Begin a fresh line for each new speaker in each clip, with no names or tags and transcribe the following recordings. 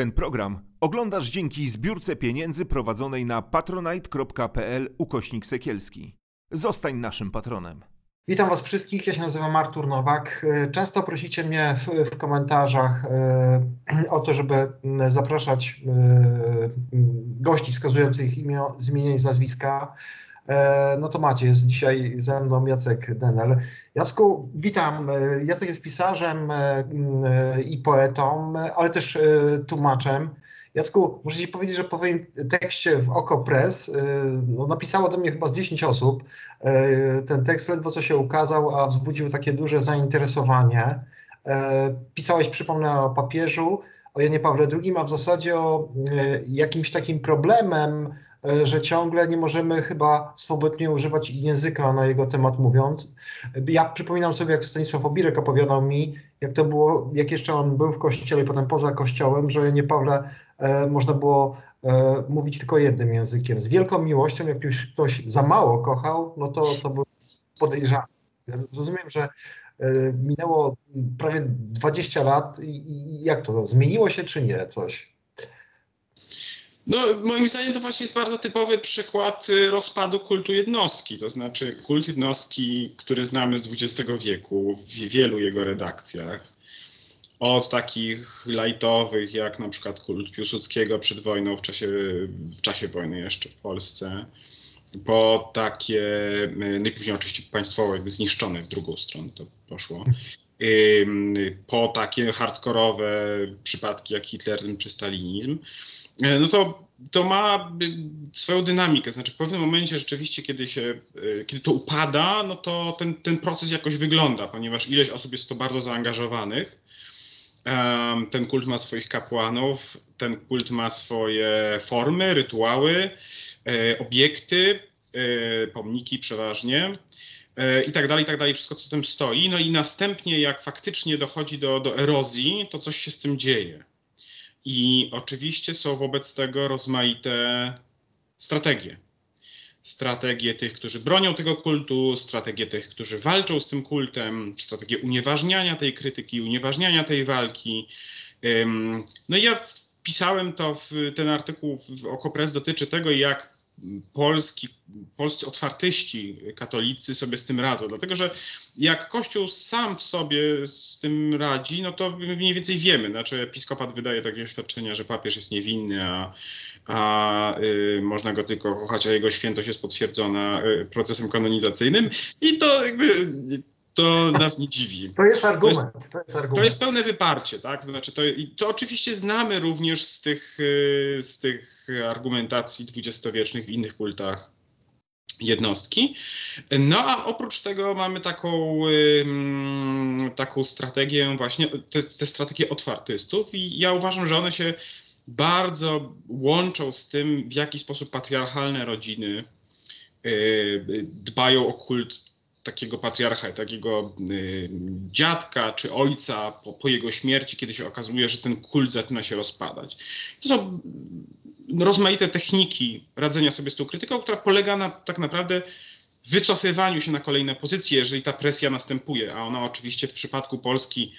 Ten program oglądasz dzięki zbiórce pieniędzy prowadzonej na patronite.pl ukośnik sekielski. Zostań naszym patronem.
Witam Was wszystkich, ja się nazywam Artur Nowak. Często prosicie mnie w, w komentarzach e, o to, żeby zapraszać e, gości wskazujących imię, imienia i z nazwiska. E, no to macie, jest dzisiaj ze mną Jacek Denel. Jacku, witam. E, Jacek jest pisarzem e, i poetą, ale też tłumaczem. Jacku, muszę Ci powiedzieć, że po Twoim tekście w Oko Press no, napisało do mnie chyba z 10 osób. Ten tekst ledwo co się ukazał, a wzbudził takie duże zainteresowanie. Pisałeś, przypomnę, o papieżu, o Janie Pawle II, a w zasadzie o jakimś takim problemem, że ciągle nie możemy chyba swobodnie używać języka na jego temat mówiąc. Ja przypominam sobie, jak Stanisław Obirek opowiadał mi, jak to było, jak jeszcze on był w kościele i potem poza kościołem, że nie Pawle e, można było e, mówić tylko jednym językiem. Z wielką miłością, jak już ktoś za mało kochał, no to to był podejrzany. Rozumiem, że e, minęło prawie 20 lat i, i jak to, zmieniło się czy nie coś?
No, moim zdaniem to właśnie jest bardzo typowy przykład y, rozpadu kultu jednostki. To znaczy kult jednostki, który znamy z XX wieku w wielu jego redakcjach. Od takich lajtowych, jak na przykład kult Piłsudskiego przed wojną, w czasie, w czasie wojny jeszcze w Polsce, po takie, y, najpóźniej oczywiście państwowe, jakby zniszczone w drugą stronę to poszło, po takie hardkorowe przypadki jak hitleryzm czy stalinizm. E, no to, to ma swoją dynamikę. Znaczy w pewnym momencie rzeczywiście, kiedy, się, e, kiedy to upada, no to ten, ten proces jakoś wygląda, ponieważ ileś osób jest w to bardzo zaangażowanych. Ten kult ma swoich kapłanów, ten kult ma swoje formy, rytuały, e, obiekty, pomniki przeważnie i tak dalej, i tak dalej, wszystko co z tym stoi. No i następnie, jak faktycznie dochodzi do, do erozji, to coś się z tym dzieje. I oczywiście są wobec tego rozmaite strategie. Strategie tych, którzy bronią tego kultu, strategie tych, którzy walczą z tym kultem, strategie unieważniania tej krytyki, unieważniania tej walki. No i ja pisałem to, w, ten artykuł w Okopres dotyczy tego, jak polski, polscy otwartyści katolicy sobie z tym radzą. Dlatego, że jak Kościół sam sobie z tym radzi, no to mniej więcej wiemy. Znaczy episkopat wydaje takie oświadczenia, że papież jest niewinny, a, a y, można go tylko kochać, a jego świętość jest potwierdzona y, procesem kanonizacyjnym. I to jakby to nas nie dziwi.
To jest argument. To jest,
argument. To jest pełne wyparcie, tak? To znaczy to, to oczywiście znamy również z tych, y, z tych argumentacji dwudziestowiecznych w innych kultach jednostki. No a oprócz tego mamy taką, taką strategię właśnie, te, te strategie otwartystów i ja uważam, że one się bardzo łączą z tym, w jaki sposób patriarchalne rodziny y, dbają o kult takiego patriarcha, takiego y, dziadka czy ojca po, po, jego śmierci, kiedy się okazuje, że ten kult zaczyna się rozpadać. To są rozmaite techniki radzenia sobie z tą krytyką, która polega na tak naprawdę wycofywaniu się na kolejne pozycje, jeżeli ta presja następuje, a ona oczywiście w przypadku Polski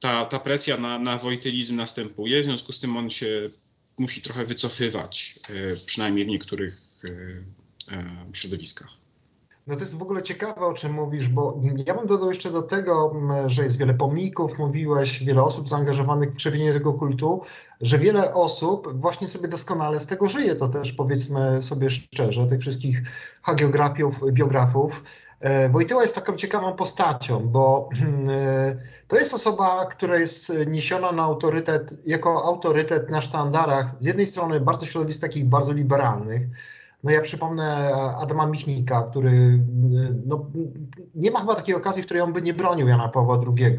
ta, ta presja na, na wojtylizm następuje, w związku z tym on się musi trochę wycofywać, y, przynajmniej w niektórych y, środowiskach.
No to jest w ogóle ciekawe, o czym mówisz, bo ja bym dodał jeszcze do tego, że jest wiele pomników, mówiłeś, wiele osób zaangażowanych w krzewienie tego kultu, że wiele osób właśnie sobie doskonale z tego żyje, to też powiedzmy sobie szczerze, tych wszystkich hagiografów, biografów. E, Wojtyła jest taką ciekawą postacią, bo e, to jest osoba, która jest niesiona na autorytet, jako autorytet na sztandarach, z jednej strony bardzo środowisk takich bardzo liberalnych, no ja przypomnę Adama Michnika, który no, nie ma chyba takiej okazji, w której on by nie bronił Jana Pawła II.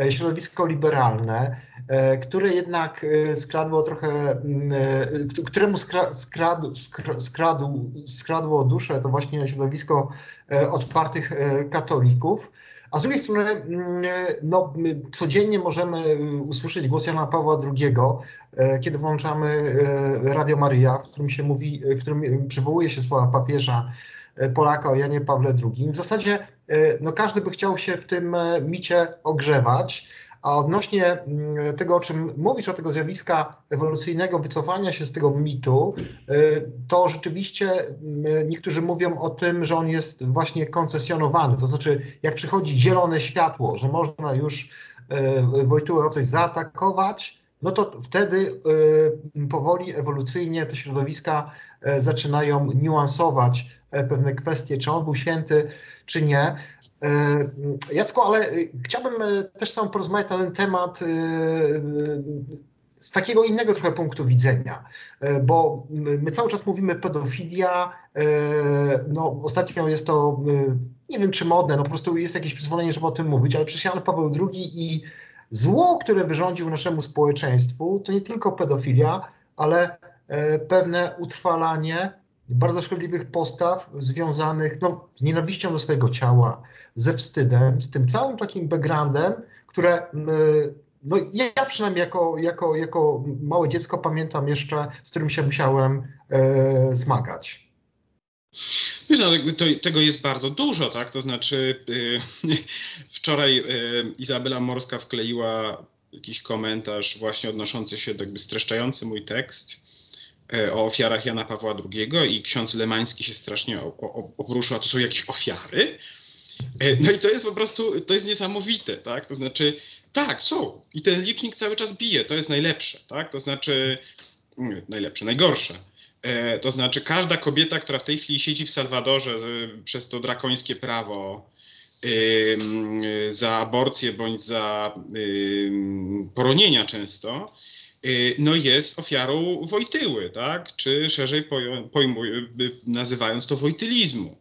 E, środowisko liberalne, e, które jednak e, skradło trochę, któremu skradł, skradł, skradło duszę, to właśnie środowisko otwartych katolików. A z drugiej strony, mm, no, codziennie możemy usłyszeć głos Jana Pawła II, e, kiedy włączamy e, Radio Maria, w którym się mówi, w którym przywołuje się słowa papieża e, Polaka o Janie Pawle II. W zasadzie no, każdy by chciał się w tym micie ogrzewać, A odnośnie mm, tego, o czym mówisz, o tego zjawiska ewolucyjnego wycofania się z tego mitu, y, to rzeczywiście mm, niektórzy mówią o tym, że on jest właśnie koncesjonowany. To znaczy, jak przychodzi zielone światło, że można już y, Wojtyłę o coś zaatakować, no to wtedy powoli, ewolucyjnie te środowiska zaczynają niuansować pewne kwestie, czy on był święty, czy nie. E, Jacko, ale e, chciałbym e, też Tobą porozmawiać na ten temat z takiego innego trochę punktu widzenia, bo my cały czas mówimy pedofilia, no ostatnio jest to, nie wiem czy modne, no po prostu jest jakieś przyzwolenie, żeby o tym mówić, ale przecież Jan Paweł II i zło, które wyrządził naszemu społeczeństwu, to nie tylko pedofilia, ale pewne utrwalanie bardzo szkodliwych postaw związanych no, z nienawiścią do swojego ciała, ze wstydem, z tym całym takim backgroundem, które no, ja przynajmniej jako, jako, jako małe dziecko pamiętam jeszcze, z którym się musiałem e, zmagać.
Wiesz, no, to, tego jest bardzo dużo, tak? To znaczy, yy, wczoraj yy, Izabela Morska wkleiła jakiś komentarz właśnie odnoszący się, jakby streszczający mój tekst E, o ofiarach Jana Pawła II i ksiądz Lemański się strasznie obruszył, a to są jakieś ofiary. E, no i to jest po prostu, to jest niesamowite, tak? To znaczy, tak, są. I ten licznik cały czas bije, to jest najlepsze, tak? To znaczy, najlepsze, najgorsze. E, to znaczy, każda kobieta, która w tej chwili siedzi w Salwadorze przez to drakońskie prawo za aborcję bądź za poronienia często, no jest ofiarą Wojtyły, tak? czy szerzej pojmuj, nazywając to wojtylizmu.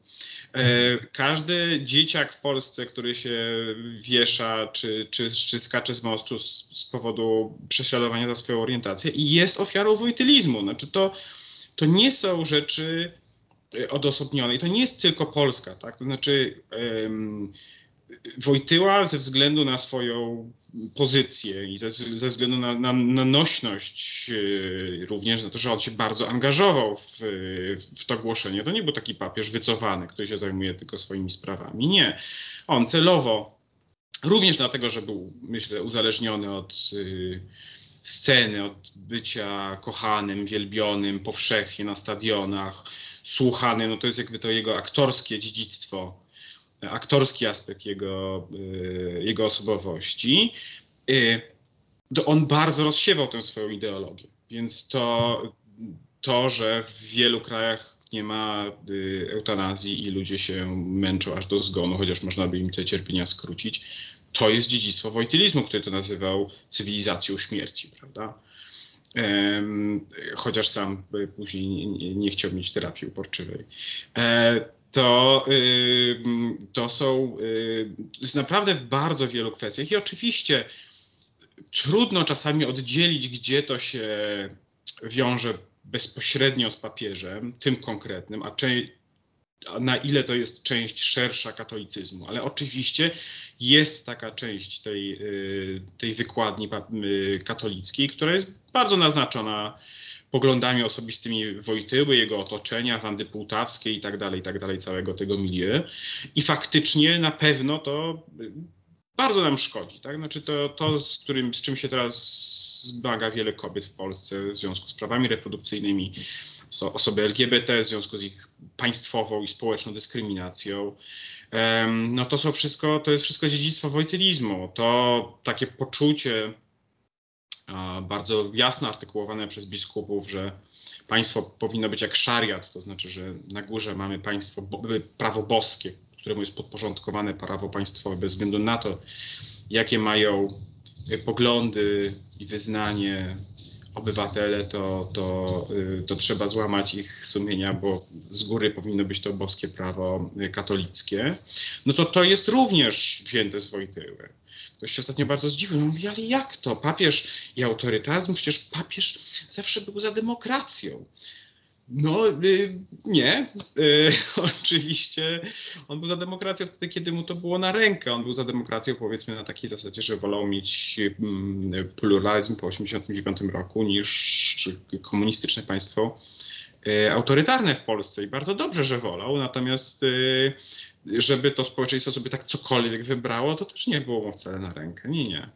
E, każdy dzieciak w Polsce, który się wiesza czy, czy, czy skacze z mostu z, z powodu prześladowania za swoją orientację jest ofiarą wojtylizmu. Znaczy to, to nie są rzeczy odosobnione i to nie jest tylko Polska. Tak? To znaczy um, Wojtyła ze względu na swoją pozycję i ze, ze względu na, na, na, nośność, e, również na to, że on się bardzo angażował w, w to głoszenie, to nie był taki papież wycofany, który się zajmuje tylko swoimi sprawami. Nie. On celowo, również dlatego, że był, myślę, uzależniony od y, sceny, od bycia kochanym, wielbionym powszechnie na stadionach, słuchanym, no to jest jakby to jego aktorskie dziedzictwo aktorski aspekt jego, y, jego osobowości, y, to on bardzo rozsiewał tę swoją ideologię. Więc to, to że w wielu krajach nie ma y, eutanazji i ludzie się męczą aż do zgonu, chociaż można by im te cierpienia skrócić, to jest dziedzictwo wojtylizmu, który to nazywał cywilizacją śmierci, prawda? chociaż sam później nie, nie, nie chciał mieć terapii uporczywej. To, to są jest naprawdę w bardzo wielu kwestiach. I oczywiście trudno czasami oddzielić, gdzie to się wiąże bezpośrednio z papieżem, tym konkretnym, a, a na ile to jest część szersza katolicyzmu. Ale oczywiście jest taka część tej, y, tej wykładni y, katolickiej, która jest bardzo naznaczona poglądami osobistymi Wojtyły, jego otoczenia, Wandy Półtawskiej i tak dalej, i tak dalej, całego tego milieu. I faktycznie na pewno to bardzo nam szkodzi. Tak? Znaczy to, to z, którym, z czym się teraz zmaga wiele kobiet w Polsce w związku z prawami reprodukcyjnymi, osoby LGBT, w związku z ich państwową i społeczną dyskryminacją. No to są wszystko, to jest wszystko dziedzictwo wojtylizmu. To takie poczucie bardzo jasno artykułowane przez biskupów, że państwo powinno być jak szariat, to znaczy, że na górze mamy państwo, prawo boskie, któremu jest podporządkowane prawo państwowe bez względu na to, jakie mają e, poglądy i wyznanie obywatele, to, to, e, to trzeba złamać ich sumienia, bo z góry powinno być to boskie prawo e, katolickie. No to to jest również wzięte z Wojtyły. Ktoś się ostatnio bardzo zdziwił. Mówi, ale jak to? Papież i autorytaryzm? Przecież papież zawsze był za demokracją. No y, nie, y, oczywiście on był za demokracją wtedy, kiedy mu to było na rękę. On był za demokracją powiedzmy na takiej zasadzie, że wolał mieć mm, pluralizm po 1989 roku niż komunistyczne państwo y, autorytarne w Polsce i bardzo dobrze, że wolał. Natomiast żeby to społeczeństwo sobie tak cokolwiek wybrało, to też nie było wcale na rękę. Nie, nie.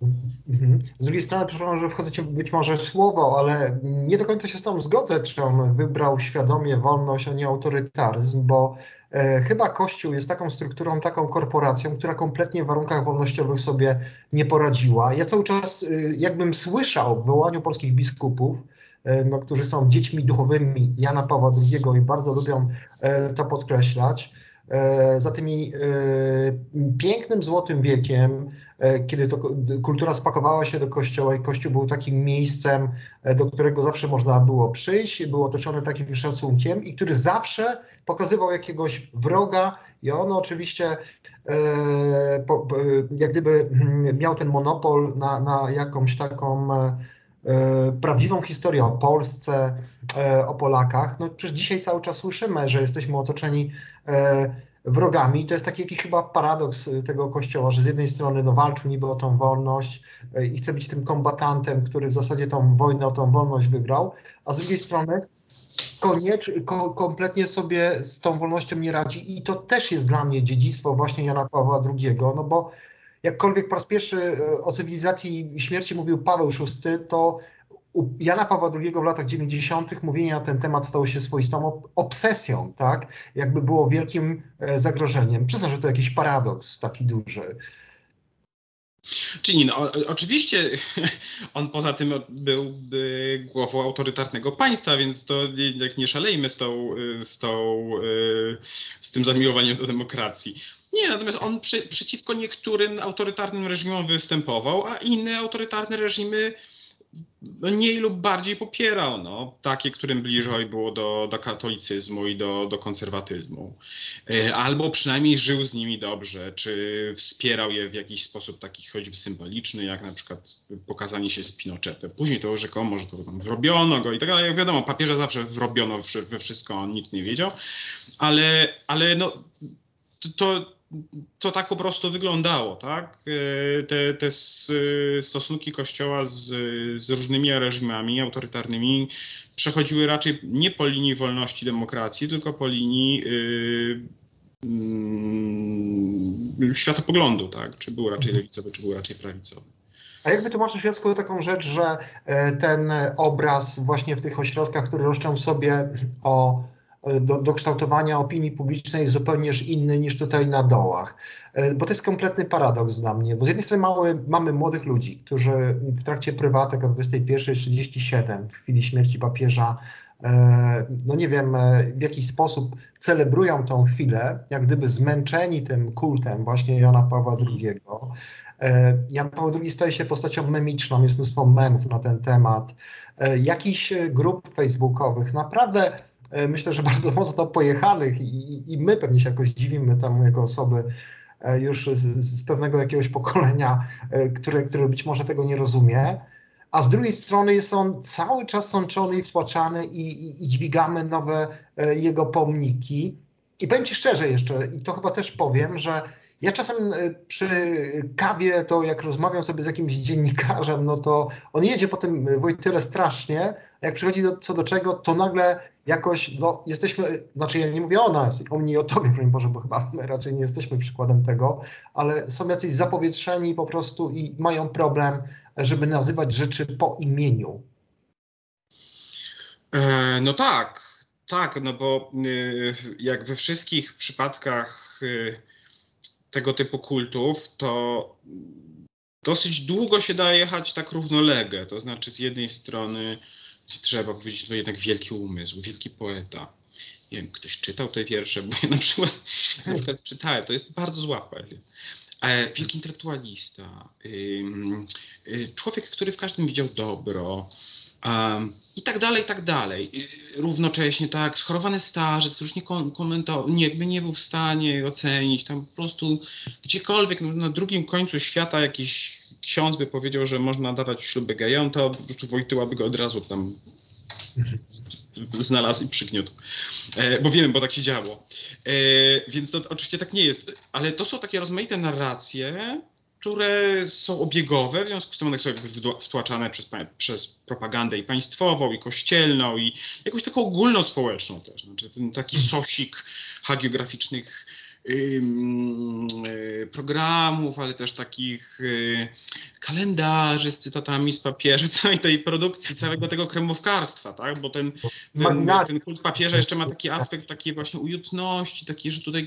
Z, mhm. z drugiej strony, przepraszam, że wchodzę ci być może słowo, ale nie do końca się z tą zgodzę, czy on wybrał świadomie wolność, a nie autorytaryzm, bo e, chyba Kościół jest taką strukturą, taką korporacją, która kompletnie w warunkach wolnościowych sobie nie poradziła. Ja cały czas, e, jakbym słyszał w wołaniu polskich biskupów, e, no, którzy są dziećmi duchowymi Jana Pawła II i bardzo lubią e, to podkreślać, za tymi e, pięknym złotym wiekiem, e, kiedy to kultura spakowała się do kościoła i kościół był takim miejscem, e, do którego zawsze można było przyjść, był otoczony takim szacunkiem i który zawsze pokazywał jakiegoś wroga i on oczywiście e, jak gdyby mm, miał ten monopol na, na jakąś taką e, e, prawdziwą historię o Polsce, e, o Polakach. No przecież dzisiaj cały czas słyszymy, że jesteśmy otoczeni e, wrogami. To jest taki jakiś chyba paradoks tego kościoła, że z jednej strony no, walczył niby o tą wolność e, i chce być tym kombatantem, który w zasadzie tą wojnę o tą wolność wygrał, a z drugiej strony koniecz, ko, kompletnie sobie z tą wolnością nie radzi i to też jest dla mnie dziedzictwo właśnie Jana Pawła II, no bo jakkolwiek po raz pierwszy e, o cywilizacji śmierci mówił Paweł VI, to u Jana Pawła II w latach 90. mówienie na ten temat stało się swoistą obsesją, tak? Jakby było wielkim e, zagrożeniem. Przyznam, że to jakiś paradoks taki duży.
Czy nie, no, oczywiście on poza tym był głową autorytarnego państwa, więc to jak nie szalejmy z, tą, z, tą, z tym zamiłowaniem do demokracji. Nie, natomiast on przy, przeciwko niektórym autorytarnym reżimom występował, a inne autorytarne reżimy mniej lub bardziej popierał, no, takie, którym bliżej było do, do katolicyzmu i do, do konserwatyzmu. E, albo przynajmniej żył z nimi dobrze, czy wspierał je w jakiś sposób taki choćby symboliczny, jak na przykład pokazanie się z Pinochetem. Później to rzekomo, że to tam wrobiono go i tak dalej. Wiadomo, papieża zawsze wrobiono we wszystko, on nic nie wiedział, ale, ale no, to to tak po prostu wyglądało, tak? E, te, te stosunki Kościoła z, z różnymi reżimami autorytarnymi przechodziły raczej nie po linii wolności demokracji, tylko po linii yy, yy, światopoglądu, tak? Czy był raczej lewicowy, czy był raczej prawicowy.
A jak wytłumaczysz, Jacku, taką rzecz, że e, ten obraz właśnie w tych ośrodkach, który roszczą sobie o do, do kształtowania opinii publicznej jest zupełnie inny niż tutaj na dołach. E, bo to jest kompletny paradoks dla mnie, bo z jednej strony mamy, mamy młodych ludzi, którzy w trakcie prywatek o 21.37 w chwili śmierci papieża e, no nie wiem, e, w jaki sposób celebrują tą chwilę, jak gdyby zmęczeni tym kultem właśnie Jana Pawła II. Jan Paweł II staje się postacią memiczną, jest mnóstwo memów na ten temat. Jakichś grup facebookowych, naprawdę E, myślę, że bardzo mocno pojechanych i, i my pewnie się jakoś dziwimy tam jako osoby e, już z, z pewnego jakiegoś pokolenia, e, które, które być może tego nie rozumie. A z drugiej strony jest on cały czas sączony i wtłaczany i, i, i dźwigamy nowe jego pomniki. I powiem Ci szczerze jeszcze, i to chyba też powiem, że ja czasem przy kawie, to jak rozmawiam sobie z jakimś dziennikarzem, no to on jedzie po tym Wojtyle strasznie, a jak przychodzi do, co do czego, to nagle jakoś, no jesteśmy, znaczy ja nie mówię o nas, o mnie i o tobie, broń Boże, bo chyba my raczej nie jesteśmy przykładem tego, ale są jacyś zapowietrzeni po prostu i mają problem, żeby nazywać rzeczy po imieniu.
E, no tak, tak, no bo y, jak we wszystkich przypadkach y, tego typu kultów, to dosyć długo się da jechać tak równolegle. To znaczy, z jednej strony trzeba powiedzieć, to jednak wielki umysł, wielki poeta. Nie wiem, ktoś czytał te wiersze, bo ja na przykład, na przykład czytałem, to jest bardzo zła poezja. E, wielki intelektualista, człowiek, który w każdym widział dobro, i tak dalej, i tak dalej. Równocześnie tak, schorowany starzec, który już nie komentował, nie, nie był w stanie ocenić, tam po prostu gdziekolwiek na, na drugim końcu świata jakiś ksiądz by powiedział, że można dawać śluby gejom, to po prostu Wojtyła by go od razu tam znalazł i przygniótł. E, bo wiem, bo tak się działo. E, więc to oczywiście tak nie jest. Ale to są takie rozmaite narracje, które są obiegowe, w związku z tym one są jakby wtłaczane przez, przez propagandę i państwową, i kościelną, i jakąś taką ogólnospołeczną też. Znaczy ten taki sosik hagiograficznych programów, ale też takich y, kalendarzy z cytatami z papieża, całej tej produkcji, całego tego kremówkarstwa, tak? Bo ten, ten, ten kult papieża jeszcze ma taki aspekt takiej właśnie ujutności, taki, że tutaj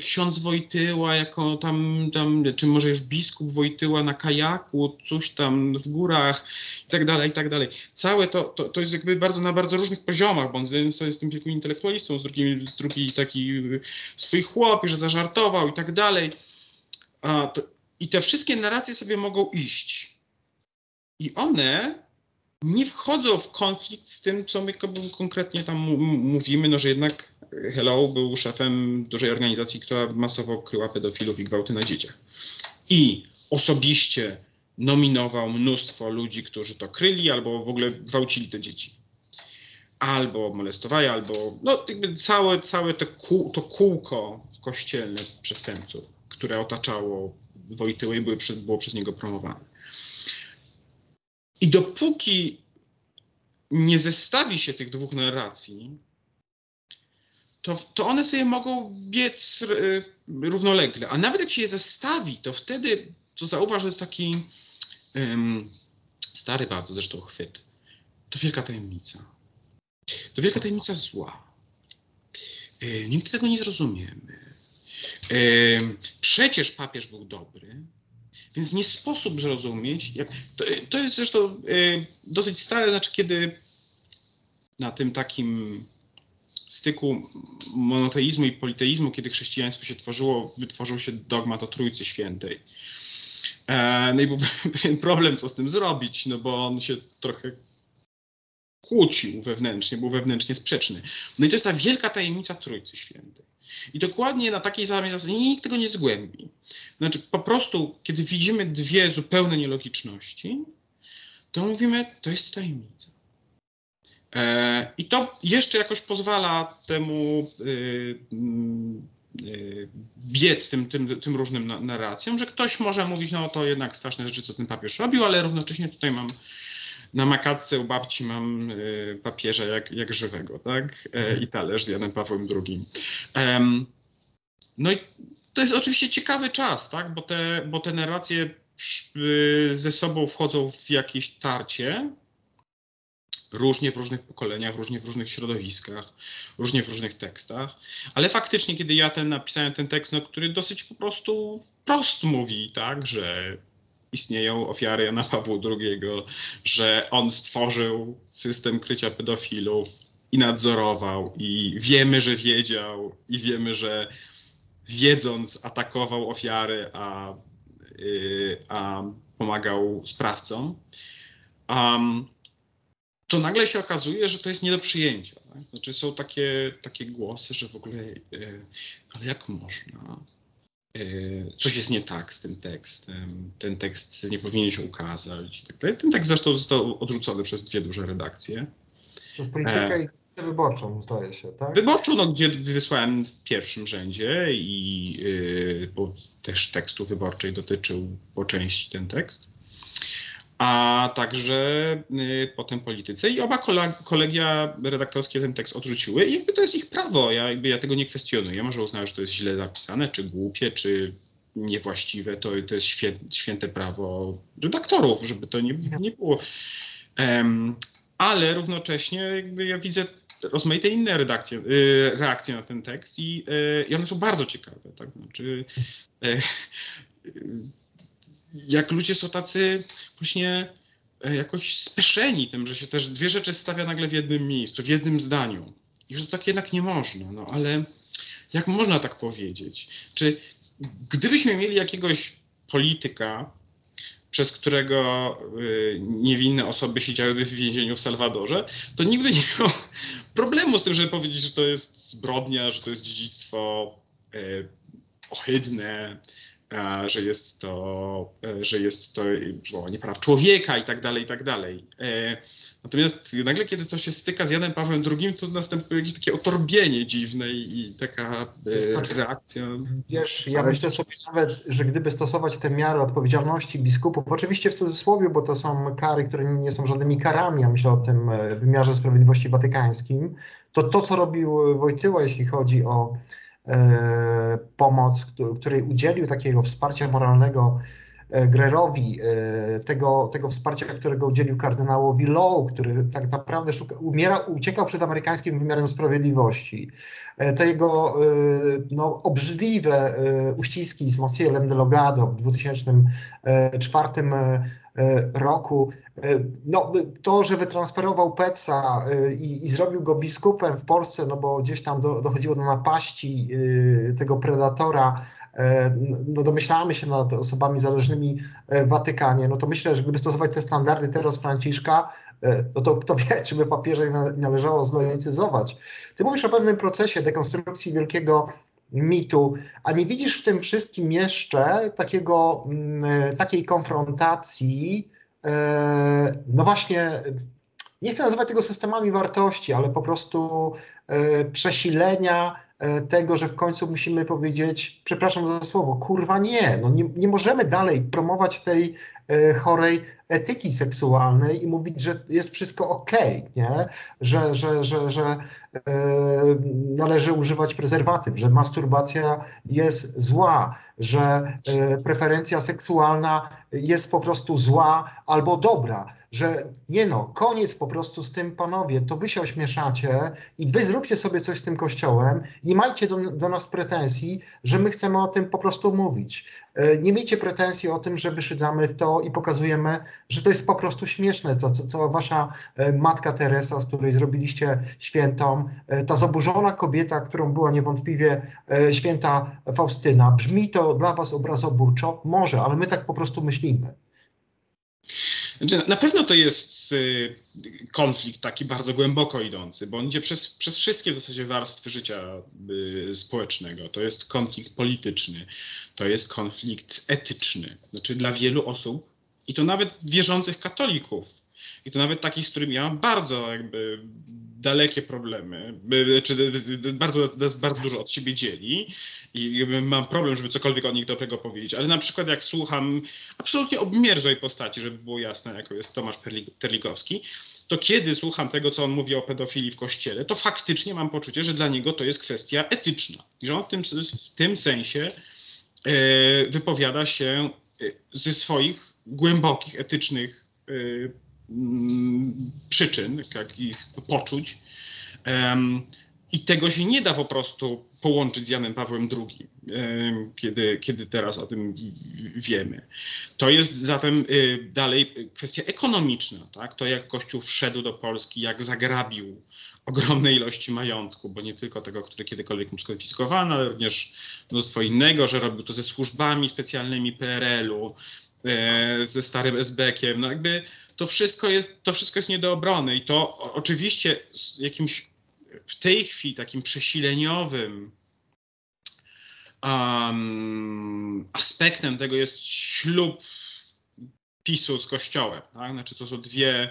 ksiądz Wojtyła jako tam, tam, czy może już biskup Wojtyła na kajaku, coś tam w górach i tak dalej, i tak dalej. Całe to, to, to jest jakby bardzo na bardzo różnych poziomach, bo on z jednej strony jest tym wielkim intelektualistą, z drugiej, z drugiej taki swój chłop, że zażartował i tak dalej. I te wszystkie narracje sobie mogą iść. I one nie wchodzą w konflikt z tym, co my konkretnie tam mówimy, no że jednak Hello był szefem dużej organizacji, która masowo kryła pedofilów i gwałty na dzieciach. I osobiście nominował mnóstwo ludzi, którzy to kryli albo w ogóle gwałcili te dzieci. Albo molestowali, albo no, jakby całe, całe to, to kółko kościelne przestępców, które otaczało Wojtyłę i były, było przez niego promowane. I dopóki nie zestawi się tych dwóch narracji, to, to one sobie mogą biec e, równolegle. A nawet jak się je zestawi, to wtedy, to zauważ, że jest taki stary bardzo zresztą chwyt. To wielka tajemnica. To wielka tajemnica zła. E, nigdy tego nie zrozumiemy. E, przecież papież był dobry, więc nie sposób zrozumieć. Jak, to, to jest zresztą e, dosyć stare, znaczy kiedy na tym takim styku monoteizmu i politeizmu, kiedy chrześcijaństwo się tworzyło, wytworzył się dogmat o Trójcy Świętej. E, no i był pewien problem, co z tym zrobić, no bo on się trochę kłócił wewnętrznie, był wewnętrznie sprzeczny. No i to jest ta wielka tajemnica Trójcy Świętej. I dokładnie na takiej zasadzie nikt tego nie zgłębi. Znaczy, po prostu, kiedy widzimy dwie zupełne nielogiczności, to mówimy, to jest tajemnica. E, I to jeszcze jakoś pozwala temu y, y, biec tym, tym, tym różnym narracjom, że ktoś może mówić, no to jednak straszne rzeczy, co ten papież robił, ale równocześnie tutaj mam na makatce u babci mam y, papieża jak, jak żywego, tak? E, I talerz z Janem Pawłem II. No i to jest oczywiście ciekawy czas, tak? Bo te, bo te narracje ze sobą wchodzą w jakieś tarcie, różnie w różnych pokoleniach, różnie w różnych środowiskach, różnie w różnych tekstach, ale faktycznie, kiedy ja ten napisałem ten tekst, no, który dosyć po prostu wprost mówi, tak, że istnieją ofiary Jana Pawła II, że on stworzył system krycia pedofilów i nadzorował i wiemy, że wiedział i wiemy, że wiedząc atakował ofiary, a, yy, a pomagał sprawcom. Um, to nagle się okazuje, że to jest nie do przyjęcia. Tak? Znaczy są takie, takie głosy, że w ogóle, yy, ale jak można? Yy, coś jest nie tak z tym tekstem, ten tekst nie powinien się ukazać. Tak ten tekst zresztą został odrzucony przez dwie duże redakcje.
Przez politykę e, i gazetę wyborczą, zdaje się, tak?
Wyborczą, no, gdzie wysłałem w pierwszym rzędzie i yy, bo też tekstu wyborczej dotyczył po części ten tekst a także y, potem polityce. I oba kolegia redaktorskie ten tekst odrzuciły i jakby to jest ich prawo. Ja, jakby ja tego nie kwestionuję. Może uznać, że to jest źle napisane, czy głupie, czy niewłaściwe. To, to jest święte prawo redaktorów, żeby to nie, nie było. Um, ale równocześnie jakby ja widzę rozmaite inne redakcje, y, reakcje na ten tekst i, y, i one są bardzo ciekawe. Tak? Znaczy, jak ludzie są tacy właśnie e, jakoś spieszeni tym, że się też dwie rzeczy stawia nagle w jednym miejscu, w jednym zdaniu. I że tak jednak nie można. No ale jak można tak powiedzieć? Czy gdybyśmy mieli jakiegoś polityka, przez którego y, niewinne osoby siedziałyby w więzieniu w Salwadorze, to nigdy nie miał problemu z tym, żeby powiedzieć, że to jest zbrodnia, że to jest dziedzictwo y, ohydne, że jest to, e, że jest to złamanie praw człowieka i tak dalej, i tak dalej. E, natomiast nagle, kiedy to się styka z Janem Pawłem II, to następuje jakieś takie otorbienie dziwne i taka e, znaczy, reakcja.
Wiesz, ja myślę sobie nawet, że gdyby stosować te miary odpowiedzialności biskupów, oczywiście w cudzysłowie, bo to są kary, które nie są żadnymi karami, ja myślę o tym wymiarze sprawiedliwości watykańskim, to to, co robił Wojtyła, jeśli chodzi o E, pomoc, której udzielił takiego wsparcia moralnego Grerowi, tego, tego wsparcia, którego udzielił kardynałowi Lowe, który tak naprawdę szuka, umiera, uciekał przed amerykańskim wymiarem sprawiedliwości. Te jego no, obrzydliwe uściski z Macielem Delogado w 2004 roku. No, to, że wytransferował Peca i, i, zrobił go biskupem w Polsce, no bo gdzieś tam do, dochodziło do napaści tego predatora E, no domyślamy się nad osobami zależnymi w Watykanie, no to myślę, że gdyby stosować te standardy teraz Franciszka, e, no to kto wie, czy by papieża należało zlaicyzować. Ty mówisz o pewnym procesie dekonstrukcji wielkiego mitu, a nie widzisz w tym wszystkim jeszcze takiego, mm, takiej konfrontacji, e, no właśnie, nie chcę nazywać tego systemami wartości, ale po prostu przesilenia E, tego, że w końcu musimy powiedzieć, przepraszam za słowo, kurwa nie, no nie, nie możemy dalej promować tej e, chorej etyki seksualnej i mówić, że jest wszystko ok, nie? Że, że, że, że e, należy używać prezerwatyw, że masturbacja jest zła, że e, preferencja seksualna jest po prostu zła albo dobra że nie no, koniec po prostu z tym, panowie, to wy się ośmieszacie i wy zróbcie sobie coś z tym kościołem, nie majcie do, do nas pretensji, że my chcemy o tym po prostu mówić. E, nie miejcie pretensji o tym, że wyszydzamy w to i pokazujemy, że to jest po prostu śmieszne, to co, co wasza e, matka Teresa, z której zrobiliście świętą, e, ta zaburzona kobieta, którą była niewątpliwie święta Faustyna. Brzmi to dla was obrazoburczo? Może, ale my tak po prostu myślimy.
Znaczy, na pewno to jest y, konflikt taki bardzo głęboko idący, bo on idzie przez, przez wszystkie w zasadzie warstwy życia y, społecznego. To jest konflikt polityczny, to jest konflikt etyczny. Znaczy dla wielu osób, i to nawet wierzących katolików, i to nawet takich, z którymi ja mam bardzo jakby dalekie problemy, czy bardzo, bardzo dużo od siebie dzieli. I mam problem, żeby cokolwiek o nich dobrego powiedzieć, ale na przykład jak słucham absolutnie obmierzłej postaci, żeby było jasne, jako jest Tomasz Terlikowski, to kiedy słucham tego, co on mówi o pedofilii w kościele, to faktycznie mam poczucie, że dla niego to jest kwestia etyczna. I że on w tym, w tym sensie e, wypowiada się e, ze swoich głębokich, etycznych e, Mm, przyczyn, jak ich poczuć. I tego się nie da po prostu połączyć z Janem Pawłem II, kiedy, kiedy teraz o tym wiemy. To jest zatem y, dalej kwestia ekonomiczna, tak? to jak Kościół wszedł do Polski, jak zagrabił ogromne ilości majątku, bo nie tylko tego, który kiedykolwiek mu skonfiskowano, ale również mnóstwo innego, że robił to ze służbami specjalnymi PRL-u, ze starym SB-kiem. No jakby to wszystko jest, to wszystko jest nie do obrony i to oczywiście jakimś w tej chwili takim przesileniowym um, aspektem tego jest ślub PiSu z Kościołem. Tak? Znaczy to są dwie E,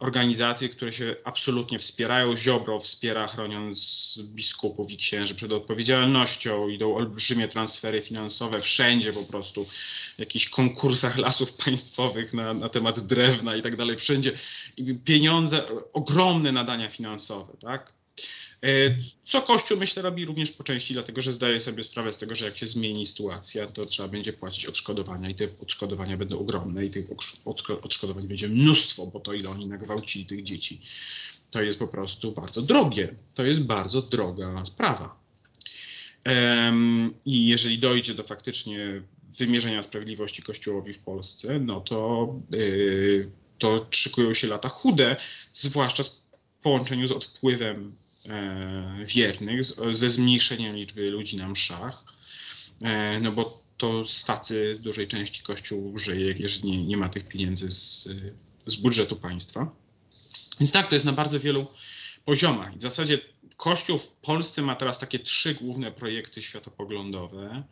organizacje, które się absolutnie wspierają. Ziobro wspiera, chroniąc biskupów i księży przed odpowiedzialnością. Idą olbrzymie transfery finansowe wszędzie po prostu. W jakichś konkursach lasów państwowych na, na temat drewna i tak dalej. Wszędzie I pieniądze, ogromne nadania finansowe, tak? E, co Kościół, myślę, robi również po części, dlatego że zdaje sobie sprawę z tego, że jak się zmieni sytuacja, to trzeba będzie płacić odszkodowania i te odszkodowania będą ogromne i tych odszkodowań będzie mnóstwo, bo to ile oni nagwałcili tych dzieci, to jest po prostu bardzo drogie. To jest bardzo droga sprawa. I jeżeli dojdzie do faktycznie wymierzenia sprawiedliwości Kościołowi w Polsce, no to, yy, to szykują się lata chude, zwłaszcza w połączeniu z odpływem wiernych, ze zmniejszeniem liczby ludzi na mszach, e, no bo to z tacy w dużej części Kościół żyje, jeżeli nie, nie ma tych pieniędzy z, z budżetu państwa. Więc tak, to jest na bardzo wielu poziomach. W zasadzie Kościół w Polsce ma teraz takie trzy główne projekty światopoglądowe.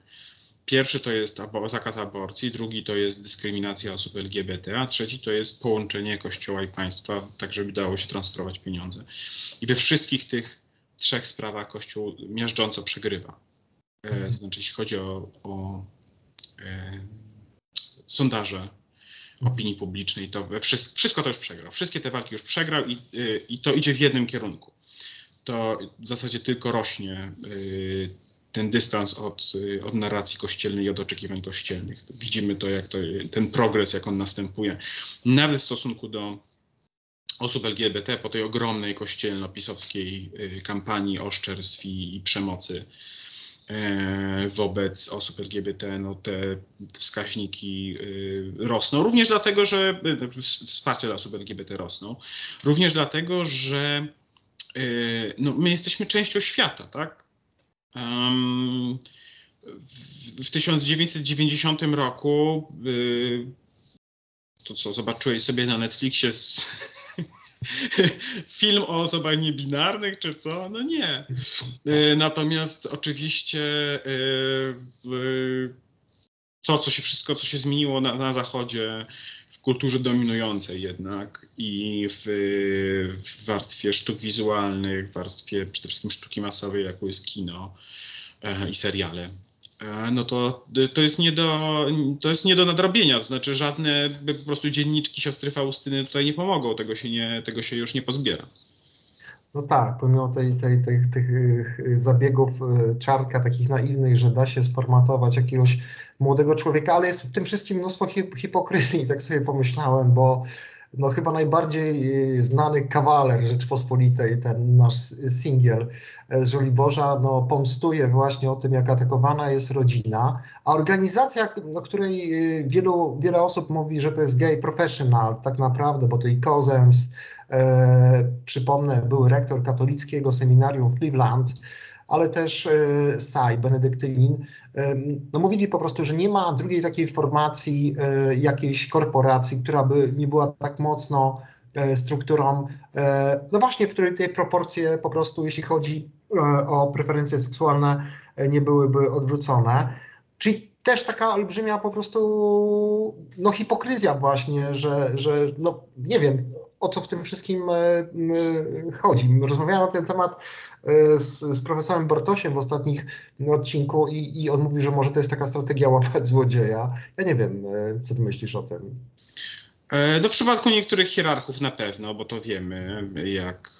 Pierwszy to jest zakaz aborcji, drugi to jest dyskryminacja osób LGBT, a trzeci to jest połączenie Kościoła i państwa, tak żeby dało się transferować pieniądze. I we wszystkich tych trzech sprawach Kościół miażdżąco przegrywa. E, to znaczy, jeśli chodzi o, o e, sondaże opinii publicznej, to we wszystko, wszystko to już przegrał. Wszystkie te walki już przegrał i, e, i to idzie w jednym kierunku. To w zasadzie tylko rośnie e, ten dystans od, od narracji kościelnej i od oczekiwań kościelnych. Widzimy to, jak to, ten progres, jak on następuje, nawet w stosunku do osób LGBT po tej ogromnej kościelno-pisowskiej kampanii oszczerstw i, i przemocy E, wobec osób LGBT, no te wskaźniki e, rosną. Również dlatego, że wsparcie dla osób LGBT rosną. Również dlatego, że no, my jesteśmy częścią świata, tak? W 1990 roku to co zobaczyłeś sobie na Netflixie z film o osobach niebinarnych, czy co? No nie. E, natomiast oczywiście e, to, co się wszystko, co się zmieniło na, na Zachodzie, kulturze dominującej jednak i w, w, warstwie sztuk wizualnych, w warstwie przede wszystkim sztuki masowej, jaką jest kino e, i seriale, E, no to, to, jest nie do, to jest nie do nadrobienia. To znaczy żadne po prostu dzienniczki siostry Faustyny tutaj nie pomogą. Tego się, nie, tego się już nie pozbiera.
No tak, pomimo tej, tej, tej, tych y, zabiegów y, czarka takich naiwnych, że da się sformatować jakiegoś młodego człowieka, ale jest w tym wszystkim mnóstwo hipokryzji, tak sobie pomyślałem, bo no chyba najbardziej y, znany kawaler Rzeczpospolitej, ten nasz singiel z Żoliborza, no pomstuje właśnie o tym, jak atakowana jest rodzina, a organizacja, o której y, wielu, wiele osób mówi, że to jest gay professional, tak naprawdę, bo to i Kozens, e, przypomnę, był rektor katolickiego seminarium w Cleveland, ale też e, Saj, benedyktynin, e, no mówili po prostu, że nie ma drugiej takiej formacji, e, jakiejś korporacji, która by nie była tak mocno strukturą, no właśnie, w której te proporcje po prostu, jeśli chodzi o preferencje seksualne, nie byłyby odwrócone. Czyli też taka olbrzymia po prostu no, hipokryzja właśnie, że, że no, nie wiem, o co w tym wszystkim chodzi. Rozmawiałem na ten temat E, z, z profesorem Bartosiem w ostatnich odcinku i, i on mówi, że może to jest taka strategia łapać złodzieja. Ja nie wiem, e, co ty myślisz o tym?
E, no w przypadku niektórych hierarchów na pewno, bo to wiemy, jak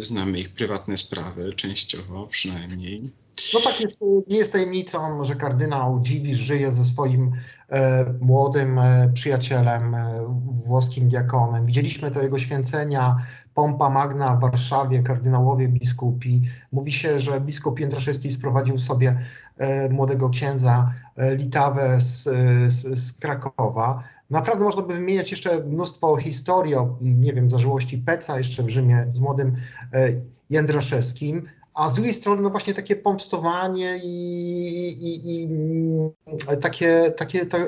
znamy ich prywatne sprawy, częściowo przynajmniej.
No tak, jest, nie jest tajemnicą, że kardynał Dziwisz żyje ze swoim e, młodym e, przyjacielem, e, włoskim diakonem. Widzieliśmy to jego święcenia pompa magna w Warszawie, kardynałowie biskupi. Mówi się, że biskup Jędraszewski sprowadził sobie e, młodego księdza e, Litawę z, z, z Krakowa. Naprawdę można by wymieniać jeszcze mnóstwo historii o, nie wiem, zażyłości Peca jeszcze w Rzymie z młodym e, Jędraszewskim a z drugiej strony no właśnie takie pomstowanie i, i, i takie, takie to,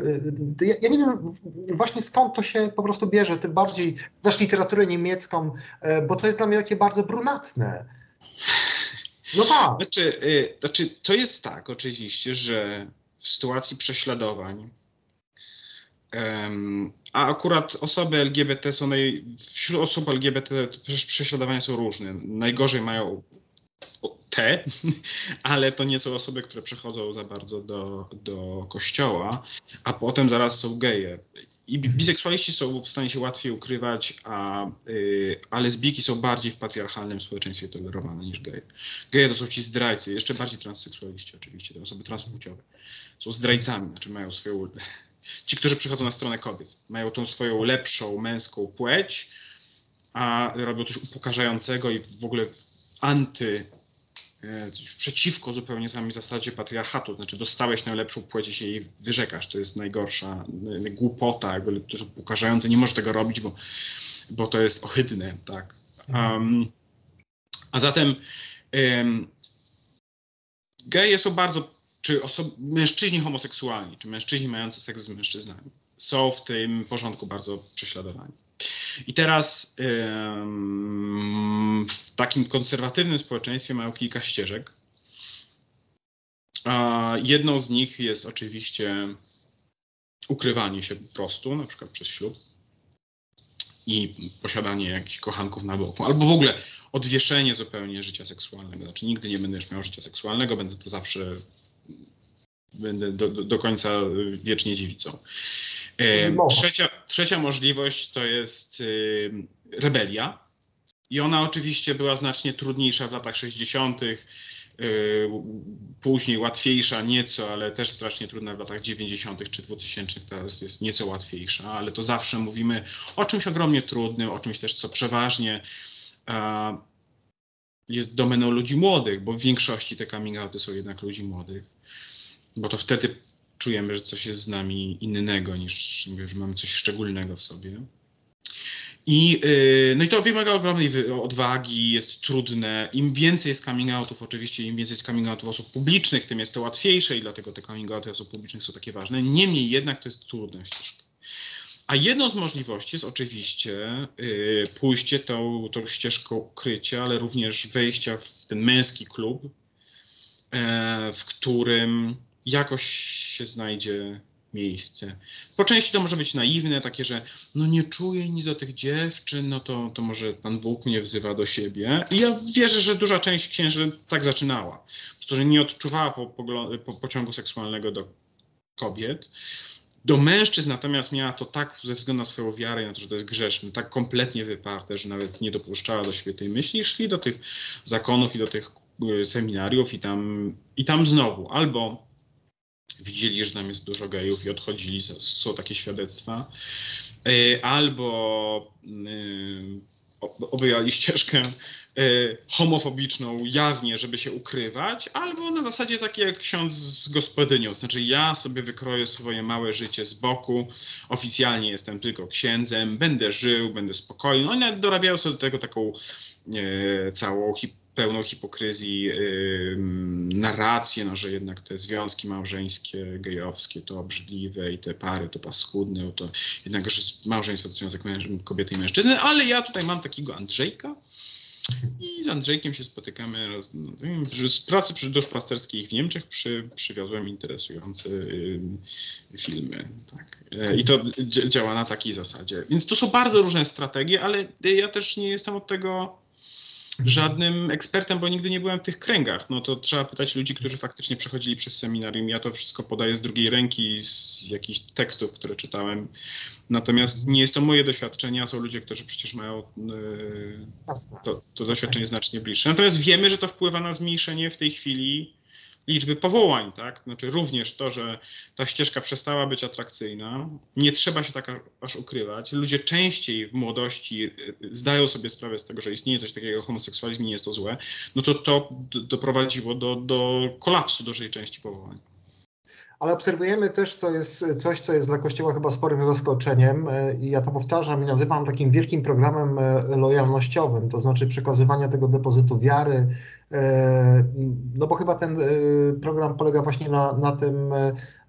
ja, ja, nie wiem właśnie skąd to się po prostu bierze, tym bardziej znasz literaturę niemiecką, e, bo to jest dla mnie takie bardzo brunatne.
No tak. Znaczy, znaczy, to jest tak oczywiście, że w sytuacji prześladowań a akurat osoby LGBT są naj... wśród osób LGBT prześladowania są różne. Najgorzej mają te, ale to nie są osoby, które przechodzą za bardzo do, do kościoła, a potem zaraz są geje. I biseksualiści są w stanie się łatwiej ukrywać, a, y, a lesbijki są bardziej w patriarchalnym społeczeństwie tolerowane niż geje. Geje to są ci zdrajcy, jeszcze bardziej transseksualiści oczywiście, te osoby transpłciowe. Są zdrajcami, znaczy mają swoją... Ci, którzy przychodzą na stronę kobiet, mają tą swoją lepszą męską płeć, a robią coś upokarzającego i w ogóle anty E, przeciwko zupełnie samej zasadzie patriarchatu, znaczy dostałeś najlepszą płeć i się jej wyrzekasz, to jest najgorsza głupota, jakby to jest upokarzające, nie możesz tego robić, bo, bo to jest ohydne, tak. Um, a zatem um, geje są bardzo, czy osob- mężczyźni homoseksualni, czy mężczyźni mający seks z mężczyznami są w tym porządku bardzo prześladowani. I teraz w takim konserwatywnym społeczeństwie mają kilka ścieżek. A jedną z nich jest oczywiście ukrywanie się po prostu, na przykład przez ślub i posiadanie jakichś kochanków na boku, albo w ogóle odwieszenie zupełnie życia seksualnego. Znaczy nigdy nie będę już miał życia seksualnego, będę to zawsze, będę do, do, końca wiecznie dziewicą. Trzecia, trzecia możliwość to jest rebelia. I ona oczywiście była znacznie trudniejsza w latach 60., później łatwiejsza nieco, ale też strasznie trudna w latach 90. czy 2000 teraz jest nieco łatwiejsza, ale to zawsze mówimy o czymś ogromnie trudnym, o czymś też, co przeważnie jest domeną ludzi młodych, bo w większości te coming outy są jednak ludzi młodych, bo to wtedy czujemy, że coś jest z nami innego niż, że mamy coś szczególnego w sobie. I, yy, no i to wymaga ogromnej odwagi, jest trudne. Im więcej jest coming outów, oczywiście, im więcej jest coming outów osób publicznych, tym jest to łatwiejsze i dlatego te coming outy osób publicznych są takie ważne. Niemniej jednak to jest trudna ścieżka. A jedną z możliwości jest oczywiście yy, pójście tą, tą ścieżką ukrycia, ale również wejścia w ten męski klub, yy, w którym jakoś się znajdzie miejsce. Po części to może być naiwne, takie, że no nie czuję nic do tych dziewczyn, no to, to może Pan Bóg mnie wzywa do siebie. I ja wierzę, że duża część księży tak zaczynała, którzy nie odczuwała po, po, po, pociągu seksualnego do kobiet. Do mężczyzn natomiast miała to tak ze względu na swoją wiarę i na to, że to jest grzeszne, tak kompletnie wyparte, że nawet nie dopuszczała do siebie tej myśli szli do tych zakonów i do tych y, seminariów i tam, i tam znowu. Albo widzieli, że tam jest dużo gejów i odchodzili, są takie świadectwa, e, albo e, obejęli ścieżkę homofobiczną jawnie, żeby się ukrywać, albo na zasadzie takiej jak ksiądz z gospodynią, znaczy ja sobie wykroję swoje małe życie z boku, oficjalnie jestem tylko księdzem, będę żył, będę spokojny. Oni dorabiają sobie do tego taką e, całą hip pełną hipokryzji yy, narrację, no, że jednak te związki małżeńskie, gejowskie to obrzydliwe i te pary to paskudne, to jednak że małżeństwo to związek kobiety i mężczyzny, ale ja tutaj mam takiego Andrzejka i z Andrzejkiem się spotykamy raz, no, z pracy przy duszpasterskiej w Niemczech przy, przywiozłem interesujące y, filmy. Tak. E, I to działa na takiej zasadzie. Więc to są bardzo różne strategie, ale ja też nie jestem od tego żadnym ekspertem, bo nigdy nie byłem w tych kręgach. No to trzeba pytać ludzi, którzy faktycznie przechodzili przez seminarium. Ja to wszystko podaję z drugiej ręki, z jakichś tekstów, które czytałem. Natomiast nie jest to moje doświadczenie, a są ludzie, którzy przecież mają yy, to, to doświadczenie znacznie bliższe. Natomiast wiemy, że to wpływa na zmniejszenie w tej chwili liczby powołań, tak? Znaczy również to, że ta ścieżka przestała być atrakcyjna, nie trzeba się tak aż ukrywać. Ludzie częściej w młodości y, zdają sobie sprawę z tego, że istnieje coś takiego jak homoseksualizm i nie jest to złe, no to to doprowadziło do, do kolapsu dużej części powołań
ale obserwujemy też co jest, coś, co jest dla Kościoła chyba sporym zaskoczeniem e, i ja to powtarzam i nazywam takim wielkim programem e, lojalnościowym, to znaczy przekazywania tego depozytu wiary, no bo chyba ten program polega właśnie na, na tym,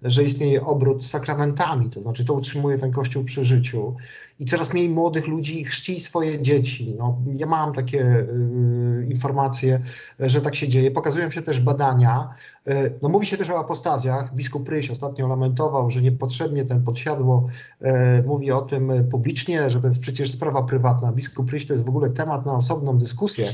że istnieje obrót sakramentami, to znaczy to utrzymuje ten Kościół przy życiu i coraz mniej młodych ludzi chrzci swoje dzieci. No, ja mam takie y, informacje, że tak się dzieje. Pokazują się też badania. Y, no, mówi się też o apostazjach. Biskup Pryś ostatnio lamentował, że niepotrzebnie ten podsiadło y, mówi o tym publicznie, że to jest przecież sprawa prywatna. Biskup Pryś to jest w ogóle temat na osobną dyskusję.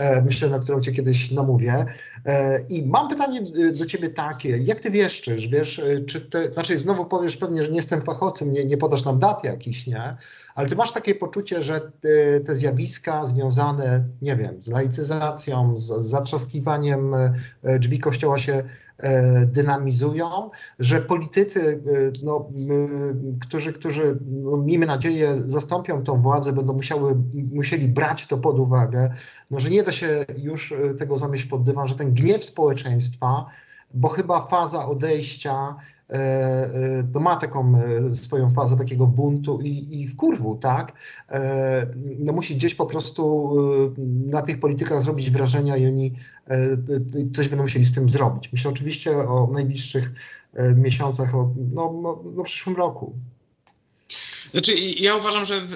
E, myślę, na którą cię kiedyś namówię. E, I mam pytanie e, do ciebie takie, jak ty wieszczysz, wiesz, czy ty, znaczy znowu powiesz pewnie, że nie jestem fachowcem, nie, nie podasz nam dat jakiś, nie? Ale ty masz takie poczucie, że te, zjawiska związane, nie wiem, z laicyzacją, z, zatrzaskiwaniem drzwi kościoła się dynamizują, że politycy, e, no, którzy, którzy no, miejmy nadzieję zastąpią tą władzę, będą musiały, musieli brać to pod uwagę, no, że nie da się już e, tego zamieść pod dywan, że ten gniew społeczeństwa, bo chyba faza odejścia E, e, to ma taką e, swoją fazę takiego buntu i, i wkurwu, tak? No musi gdzieś po prostu na tych politykach zrobić wrażenia i oni coś będą musieli z tym zrobić. Myślę oczywiście o najbliższych miesiącach, o no, no, no przyszłym roku.
Znaczy, ja uważam, że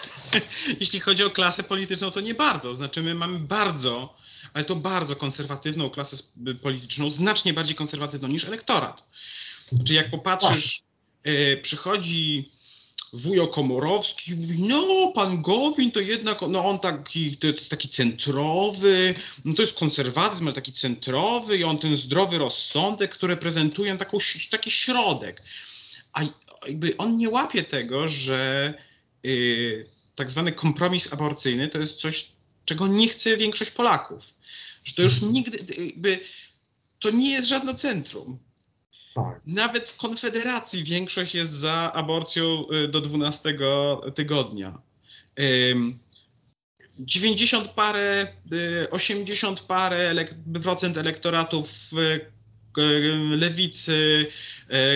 jeśli chodzi o klasę polityczną, to nie bardzo. Znaczy, my mamy bardzo, ale to bardzo konserwatywną klasę polityczną, znacznie bardziej konserwatywną niż elektorat. Znaczy jak popatrzysz, e, przychodzi wujo Komorowski i mówi, no pan Gowin to jednak, no on taki, to jest taki centrowy, no to jest konserwatyzm, ale taki centrowy i on ten zdrowy rozsądek, który prezentuje taką, taki środek. A jakby on nie łapie tego, że y, tak zwany kompromis aborcyjny to jest coś, czego nie chce większość Polaków Że to już nigdy, jakby, to nie jest żadne centrum.
Tak.
Nawet w Konfederacji większość jest za aborcją y, do 12 tygodnia. Ym, 90 parę, y, 80 parę elek- procent elektoratów y, lewicy,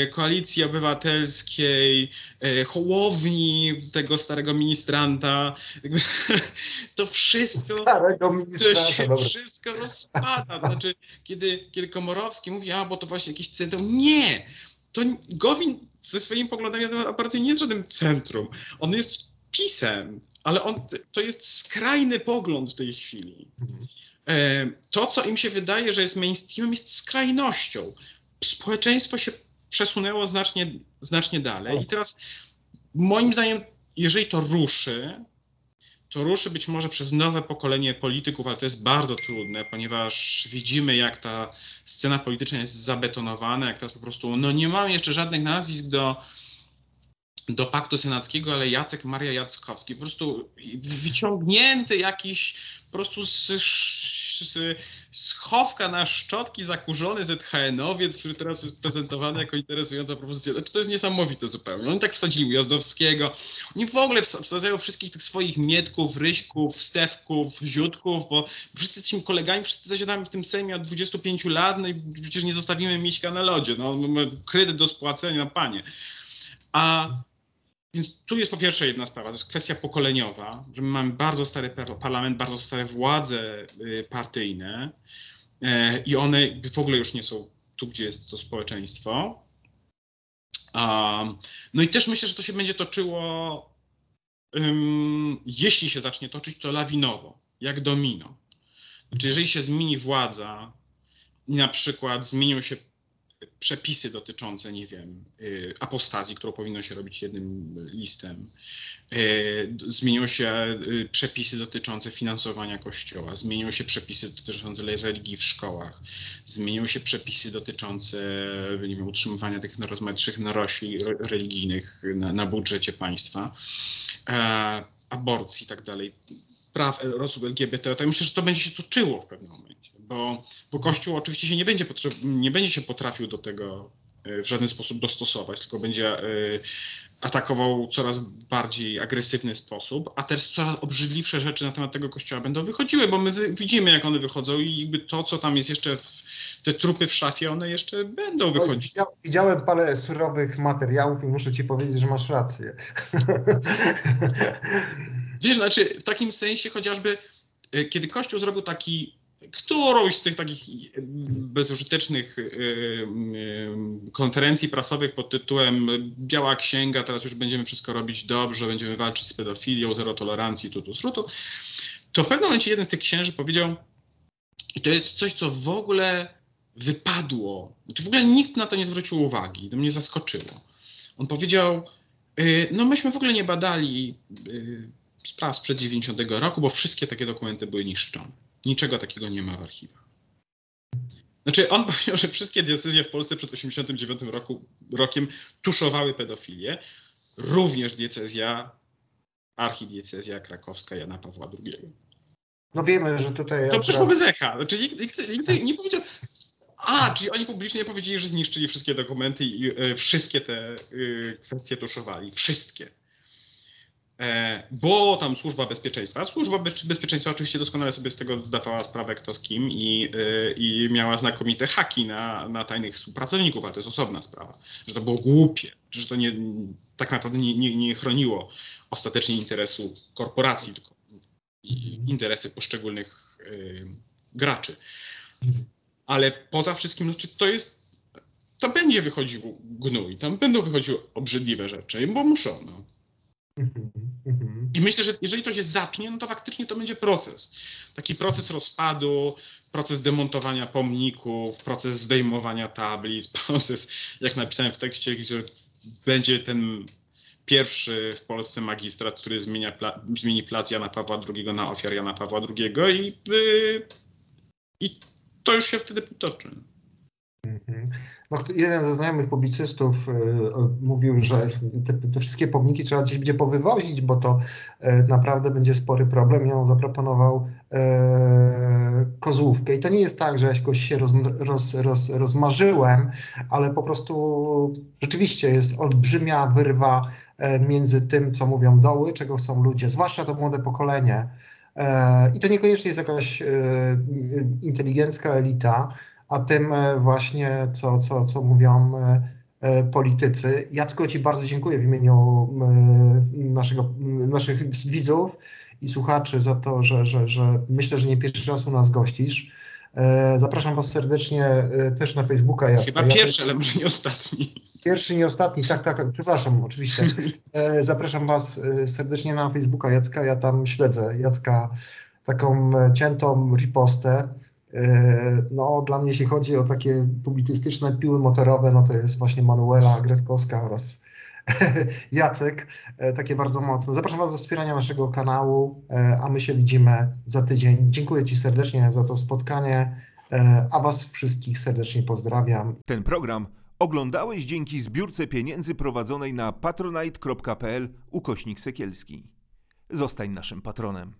y, koalicji obywatelskiej, y, hołowni tego starego ministranta. To wszystko
Starego
to
ministra.
się
Dobra.
wszystko rozpada. Znaczy, kiedy, kiedy Komorowski mówi, a bo to właśnie jakieś centrum. Nie! To Gowin ze swoimi poglądami na temat aborcji nie jest żadnym centrum. On jest pisem, ale on, to jest skrajny pogląd w tej chwili.
Mhm.
E, To, co im się wydaje, że jest mainstreamem, jest skrajnością. Społeczeństwo się przesunęło znacznie, znacznie dalej i teraz moim zdaniem, jeżeli to ruszy, to ruszy być może przez nowe pokolenie polityków, ale to jest bardzo trudne, ponieważ widzimy, jak ta scena polityczna jest zabetonowana, jak teraz po prostu, no nie mamy jeszcze żadnych nazwisk do, do paktu senackiego, ale Jacek Maria Jackowski, po prostu wyciągnięty jakiś po prostu z, z, z chowka na szczotki zakurzony ZHN-owiec, który teraz jest prezentowany jako interesująca propozycja. Znaczy, to jest niesamowite zupełnie. Oni tak wsadzili Ujazdowskiego, oni w ogóle wsa- wsadzają wszystkich tych swoich Mietków, Ryśków, Stewków, Ziutków, bo wszyscy jesteśmy kolegami, wszyscy zasiadamy w tym Sejmie od 25 lat, no i przecież nie zostawimy Miśka na lodzie, no mamy kredyt do spłacenia, no panie. A więc tu jest po pierwsze jedna sprawa, to jest kwestia pokoleniowa, że my mamy bardzo stary par- parlament, bardzo stare władze y, partyjne e, i one w ogóle już nie są tu, gdzie jest to społeczeństwo. No i też myślę, że to się będzie toczyło, jeśli się zacznie toczyć, to lawinowo, jak domino. Znaczy, jeżeli się zmieni władza i na przykład zmienią się przepisy dotyczące, nie wiem, y, apostazji, którą powinno się robić jednym listem. Y, Zmienią się y, przepisy dotyczące finansowania kościoła, zmienią się przepisy dotyczące religii w szkołach, zmienią się przepisy dotyczące nie wiem, utrzymywania tych rozmaitych narośli re- religijnych na, na budżecie państwa, e, aborcji i tak dalej, praw e, osób LGBT. To myślę, że to będzie się toczyło w pewnym momencie, bo, bo Kościół oczywiście się nie będzie, nie będzie się potrafił do tego e, w żaden sposób dostosować, tylko będzie e, atakował coraz bardziej agresywny sposób, a też coraz obrzydliwsze rzeczy na temat tego kościoła będą wychodziły, bo my widzimy, jak one wychodzą i jakby to, co tam jest jeszcze, w, te trupy w szafie, one jeszcze będą wychodzić.
widzia- Widziałem parę surowych materiałów i muszę ci powiedzieć, że masz rację.
Wiesz, znaczy w takim sensie chociażby, e, kiedy Kościół zrobił taki, którąś z tych takich e, bezużytecznych e, e, konferencji prasowych pod tytułem Biała Księga, teraz już będziemy wszystko robić dobrze, będziemy walczyć z pedofilią, zero tolerancji, tutu, srutu, to w pewnym momencie jeden z tych księży powiedział, i to jest coś, co w ogóle wypadło, znaczy w ogóle nikt na to nie zwrócił uwagi, to mnie zaskoczyło. On powiedział, y, no myśmy w ogóle nie badali y, spraw sprzed 90 roku, bo wszystkie takie dokumenty były niszczone. Niczego takiego nie ma w archiwach. Znaczy, on powiedział, że wszystkie decyzje w Polsce przed 89 roku, rokiem tuszowały pedofilię, również diecezja, archidiecezja krakowska Jana Pawła II.
No wiemy, że tutaj.
To
akurat-
przeszło bez echa. Znaczy, nikt, nikt, nikt nie powiedział. A, czyli oni publicznie powiedzieli, że zniszczyli wszystkie dokumenty i e, wszystkie te e, kwestie tuszowali. Wszystkie. E, bo tam służba bezpieczeństwa. Służba be- bezpieczeństwa oczywiście doskonale sobie z tego zdawała sprawę, kto z kim i, e, i miała znakomite haki na, na tajnych współpracowników, ale to jest osobna sprawa. Że to było głupie, że to nie, tak naprawdę nie, nie, nie chroniło ostatecznie interesu korporacji, tylko interesy poszczególnych y, graczy. Ale poza wszystkim, no, czy to jest. To będzie wychodził gnój, tam będą wychodziły obrzydliwe rzeczy, bo muszą. No.
Mhm, mhm.
I myślę, że jeżeli to się zacznie, no to faktycznie to będzie proces. Taki proces rozpadu, proces demontowania pomników, proces zdejmowania tablic, proces, jak napisałem w tekście, gdzie będzie ten pierwszy w Polsce magistrat, który zmienia pla, zmieni plac Jana Pawła II na ofiar Jana Pawła II i, y, i to już się wtedy potoczy.
Mhm. No, jeden ze znajomych publicystów y, mówił, że te, te wszystkie pomniki trzeba gdzieś będzie powywozić, bo to y, naprawdę będzie spory problem i on zaproponował e, kozłówkę. I to nie jest tak, że jakoś się roz, roz, roz, rozmarzyłem, ale po prostu rzeczywiście jest olbrzymia wyrwa między tym, co mówią doły, czego chcą ludzie, zwłaszcza to młode pokolenie. I to niekoniecznie jest jakaś inteligencka elita, a tym e, właśnie, co, co, co mówią e, e, politycy. Jacku, Ci bardzo dziękuję w imieniu naszego, naszych widzów i słuchaczy za to, że, że, że myślę, że nie pierwszy raz u nas gościsz. Zapraszam Was serdecznie też na Facebooka. Jacka.
Chyba pierwszy, ale może nie ostatni.
Pierwszy, nie ostatni, tak, tak, przepraszam, oczywiście. Zapraszam Was serdecznie na Facebooka Jacka. Ja tam śledzę Jacka taką ciętą ripostę. E, No, dla mnie, jeśli chodzi o takie publicystyczne piły motorowe, no to jest właśnie Manuela Greckowska oraz Jacek, e, takie bardzo mocne. Zapraszam Was do wspierania naszego kanału, e, a my się widzimy za tydzień. Dziękuję Ci serdecznie za to spotkanie, a Was wszystkich serdecznie pozdrawiam.
Ten program oglądałeś dzięki zbiórce pieniędzy prowadzonej na patronite.pl ukośnik sekielski. Zostań naszym patronem.